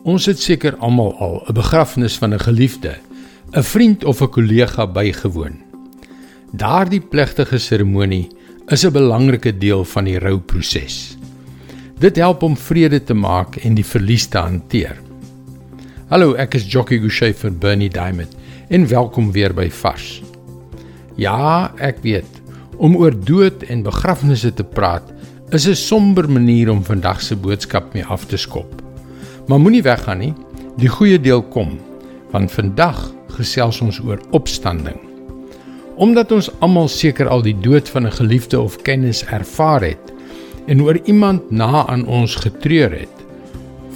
Ons het seker almal al 'n begrafnis van 'n geliefde, 'n vriend of 'n kollega bygewoon. Daardie plegtige seremonie is 'n belangrike deel van die rouproses. Dit help om vrede te maak en die verlies te hanteer. Hallo, ek is Jockey Gouchee vir Bernie Diamond en welkom weer by Vars. Ja, ek weet, om oor dood en begrafnisse te praat is 'n somber manier om vandag se boodskap mee af te skop. Maar moenie weggaan nie. Die goeie deel kom, want vandag gesels ons oor opstanding. Omdat ons almal seker al die dood van 'n geliefde of kennis ervaar het en oor iemand na aan ons getreur het,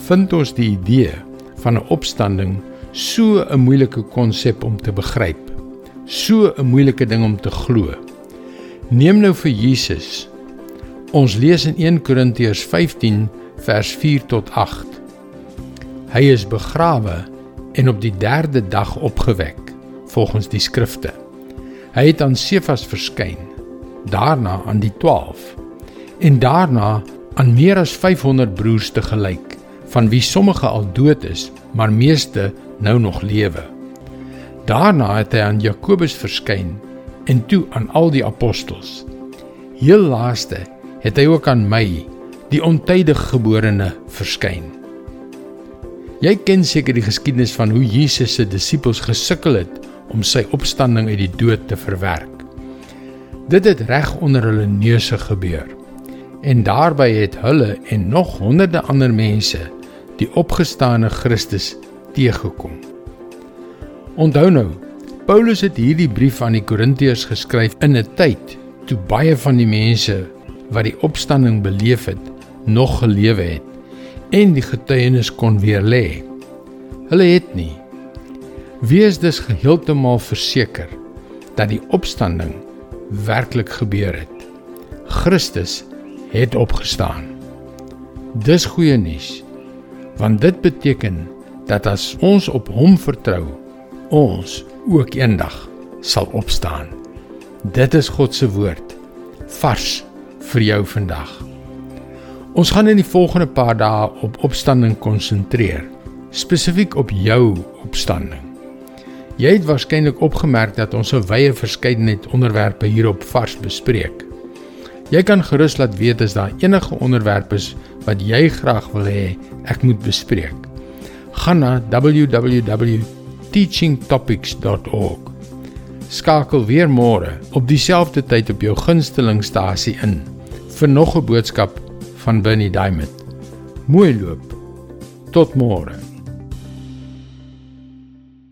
vind ons die idee van 'n opstanding so 'n moeilike konsep om te begryp. So 'n moeilike ding om te glo. Neem nou vir Jesus. Ons lees in 1 Korintiërs 15 vers 4 tot 8. Hy is begrawe en op die 3de dag opgewek volgens die skrifte. Hy het aan Sefas verskyn, daarna aan die 12 en daarna aan meer as 500 broers te gelyk, van wie sommige al dood is, maar meeste nou nog lewe. Daarna het hy aan Jakobus verskyn en toe aan al die apostels. Heel laaste het hy ook aan my, die ontydig geborene, verskyn. Jy ken seker die geskiedenis van hoe Jesus se disippels gesukkel het om sy opstanding uit die dood te verwerk. Dit het reg onder hulle neuse gebeur. En daarbey het hulle en nog honderde ander mense die opgestane Christus teëgekom. Onthou nou, Paulus het hierdie brief aan die Korintiërs geskryf in 'n tyd toe baie van die mense wat die opstanding beleef het, nog gelewe het en die getuienis kon weer lê. Hulle het nie. Wees dus heeltemal verseker dat die opstanding werklik gebeur het. Christus het opgestaan. Dis goeie nuus. Want dit beteken dat as ons op hom vertrou, ons ook eendag sal opstaan. Dit is God se woord vars vir jou vandag. Ons gaan in die volgende paar dae op opstanding konsentreer, spesifiek op jou opstanding. Jy het waarskynlik opgemerk dat ons 'n wye verskeidenheid onderwerpe hierop vars bespreek. Jy kan gerus laat weet as daar enige onderwerpe is wat jy graag wil hê ek moet bespreek. Gaan na www.teachingtopics.org. Skakel weer môre op dieselfde tyd op jou gunstelingstasie in vir nog 'n boodskap van Bernie Diamond. Mooi loop. Tot môre.